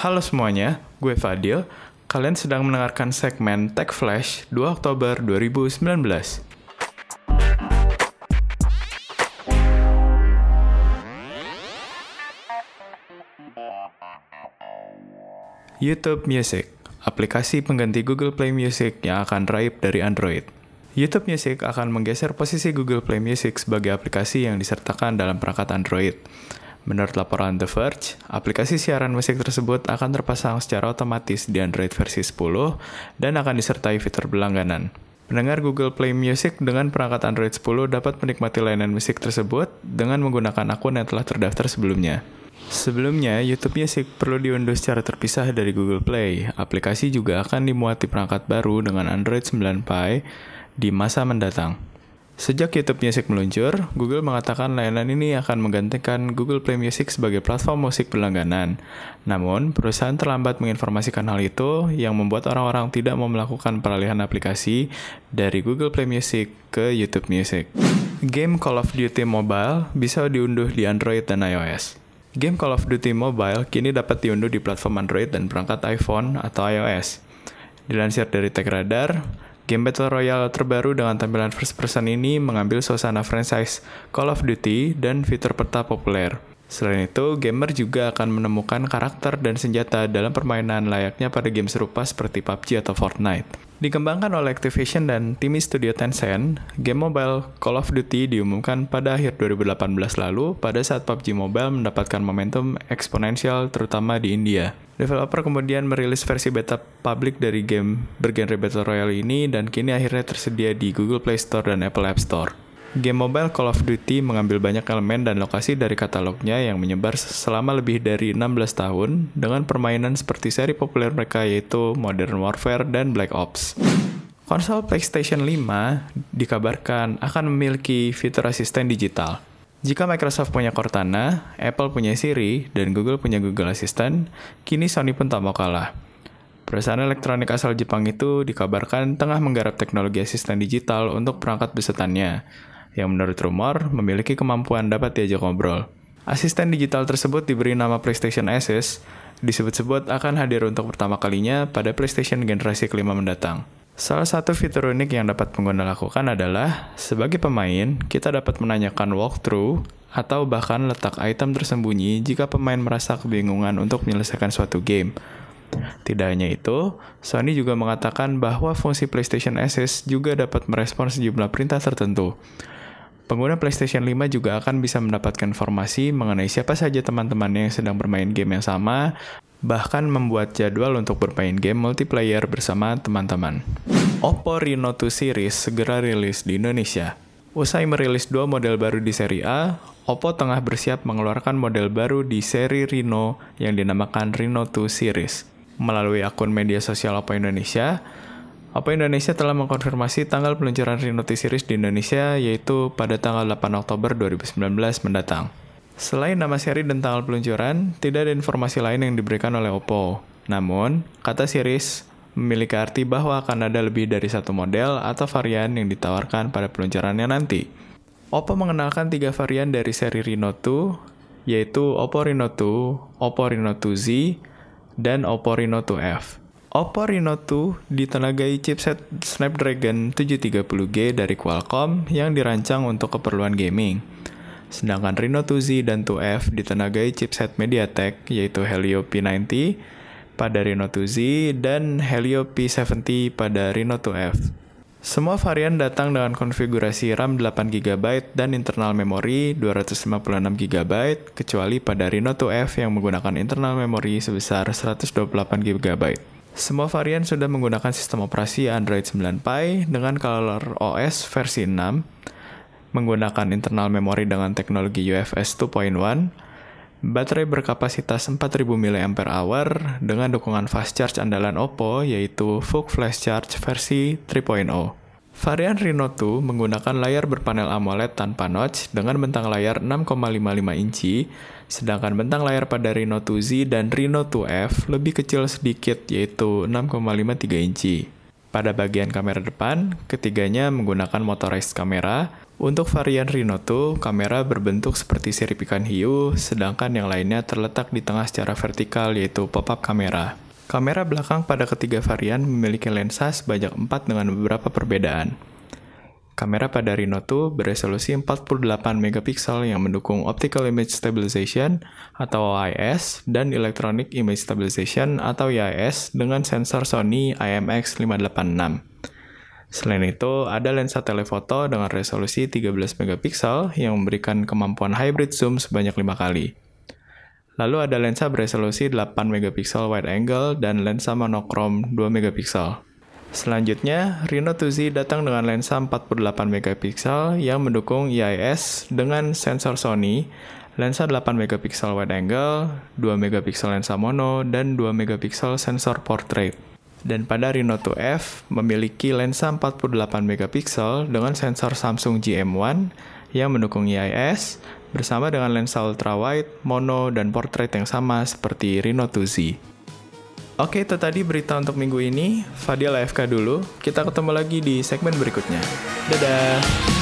Halo semuanya, gue Fadil. Kalian sedang mendengarkan segmen Tech Flash 2 Oktober 2019. YouTube Music, aplikasi pengganti Google Play Music yang akan raib dari Android. YouTube Music akan menggeser posisi Google Play Music sebagai aplikasi yang disertakan dalam perangkat Android. Menurut laporan The Verge, aplikasi siaran musik tersebut akan terpasang secara otomatis di Android versi 10 dan akan disertai fitur berlangganan. Pendengar Google Play Music dengan perangkat Android 10 dapat menikmati layanan musik tersebut dengan menggunakan akun yang telah terdaftar sebelumnya. Sebelumnya, YouTube Music perlu diunduh secara terpisah dari Google Play. Aplikasi juga akan dimuat di perangkat baru dengan Android 9 Pie di masa mendatang. Sejak YouTube Music meluncur, Google mengatakan layanan ini akan menggantikan Google Play Music sebagai platform musik berlangganan. Namun, perusahaan terlambat menginformasikan hal itu yang membuat orang-orang tidak mau melakukan peralihan aplikasi dari Google Play Music ke YouTube Music. Game Call of Duty Mobile bisa diunduh di Android dan iOS. Game Call of Duty Mobile kini dapat diunduh di platform Android dan perangkat iPhone atau iOS. Dilansir dari TechRadar, Game Battle Royale terbaru dengan tampilan first person ini mengambil suasana franchise Call of Duty dan fitur peta populer. Selain itu, gamer juga akan menemukan karakter dan senjata dalam permainan layaknya pada game serupa seperti PUBG atau Fortnite. Dikembangkan oleh Activision dan tim studio Tencent, game mobile Call of Duty diumumkan pada akhir 2018 lalu pada saat PUBG Mobile mendapatkan momentum eksponensial terutama di India. Developer kemudian merilis versi beta publik dari game bergenre Battle Royale ini dan kini akhirnya tersedia di Google Play Store dan Apple App Store. Game mobile Call of Duty mengambil banyak elemen dan lokasi dari katalognya yang menyebar selama lebih dari 16 tahun dengan permainan seperti seri populer mereka yaitu Modern Warfare dan Black Ops. Konsol PlayStation 5 dikabarkan akan memiliki fitur asisten digital. Jika Microsoft punya Cortana, Apple punya Siri, dan Google punya Google Assistant, kini Sony pun tak mau kalah. Perusahaan elektronik asal Jepang itu dikabarkan tengah menggarap teknologi asisten digital untuk perangkat besetannya, yang menurut rumor memiliki kemampuan dapat diajak ngobrol. Asisten digital tersebut diberi nama PlayStation Assist, disebut-sebut akan hadir untuk pertama kalinya pada PlayStation generasi kelima mendatang. Salah satu fitur unik yang dapat pengguna lakukan adalah, sebagai pemain, kita dapat menanyakan walkthrough atau bahkan letak item tersembunyi jika pemain merasa kebingungan untuk menyelesaikan suatu game. Tidak hanya itu, Sony juga mengatakan bahwa fungsi PlayStation Assist juga dapat merespon sejumlah perintah tertentu. Pengguna PlayStation 5 juga akan bisa mendapatkan informasi mengenai siapa saja teman-temannya yang sedang bermain game yang sama, bahkan membuat jadwal untuk bermain game multiplayer bersama teman-teman. Oppo Reno 2 series segera rilis di Indonesia. Usai merilis dua model baru di seri A, Oppo tengah bersiap mengeluarkan model baru di seri Reno yang dinamakan Reno 2 series. Melalui akun media sosial Oppo Indonesia, Oppo Indonesia telah mengkonfirmasi tanggal peluncuran Reno 2 series di Indonesia yaitu pada tanggal 8 Oktober 2019 mendatang. Selain nama seri dan tanggal peluncuran, tidak ada informasi lain yang diberikan oleh Oppo. Namun, kata series memiliki arti bahwa akan ada lebih dari satu model atau varian yang ditawarkan pada peluncurannya nanti. Oppo mengenalkan tiga varian dari seri Reno 2, yaitu Oppo Reno 2, Oppo Reno 2Z, dan Oppo Reno 2F. Oppo Reno 2 ditenagai chipset Snapdragon 730G dari Qualcomm yang dirancang untuk keperluan gaming. Sedangkan Reno 2Z dan 2F ditenagai chipset MediaTek yaitu Helio P90 pada Reno 2Z dan Helio P70 pada Reno 2F. Semua varian datang dengan konfigurasi RAM 8GB dan internal memori 256GB kecuali pada Reno 2F yang menggunakan internal memori sebesar 128GB. Semua varian sudah menggunakan sistem operasi Android 9 Pie dengan Color OS versi 6 menggunakan internal memori dengan teknologi UFS 2.1, baterai berkapasitas 4000 mAh dengan dukungan fast charge andalan Oppo yaitu VOOC Flash Charge versi 3.0. Varian Reno 2 menggunakan layar berpanel AMOLED tanpa notch dengan bentang layar 6,55 inci, sedangkan bentang layar pada Reno 2Z dan Reno 2F lebih kecil sedikit yaitu 6,53 inci. Pada bagian kamera depan, ketiganya menggunakan motorized kamera. Untuk varian Reno 2, kamera berbentuk seperti sirip ikan hiu, sedangkan yang lainnya terletak di tengah secara vertikal yaitu pop-up kamera. Kamera belakang pada ketiga varian memiliki lensa sebanyak 4 dengan beberapa perbedaan. Kamera pada Reno 2 beresolusi 48 megapiksel yang mendukung Optical Image Stabilization atau OIS dan Electronic Image Stabilization atau EIS dengan sensor Sony IMX586. Selain itu, ada lensa telefoto dengan resolusi 13 megapiksel yang memberikan kemampuan hybrid zoom sebanyak 5 kali. Lalu ada lensa beresolusi 8 megapiksel wide angle dan lensa monokrom 2 megapiksel. Selanjutnya, Reno 2Z datang dengan lensa 48 megapiksel yang mendukung EIS dengan sensor Sony, lensa 8 megapiksel wide angle, 2 megapiksel lensa mono, dan 2 megapiksel sensor portrait. Dan pada Reno 2F memiliki lensa 48 megapiksel dengan sensor Samsung GM1 yang mendukung EIS bersama dengan lensa ultra wide, mono, dan portrait yang sama seperti Reno 2Z. Oke, itu tadi berita untuk minggu ini. Fadil AFK dulu. Kita ketemu lagi di segmen berikutnya. Dadah!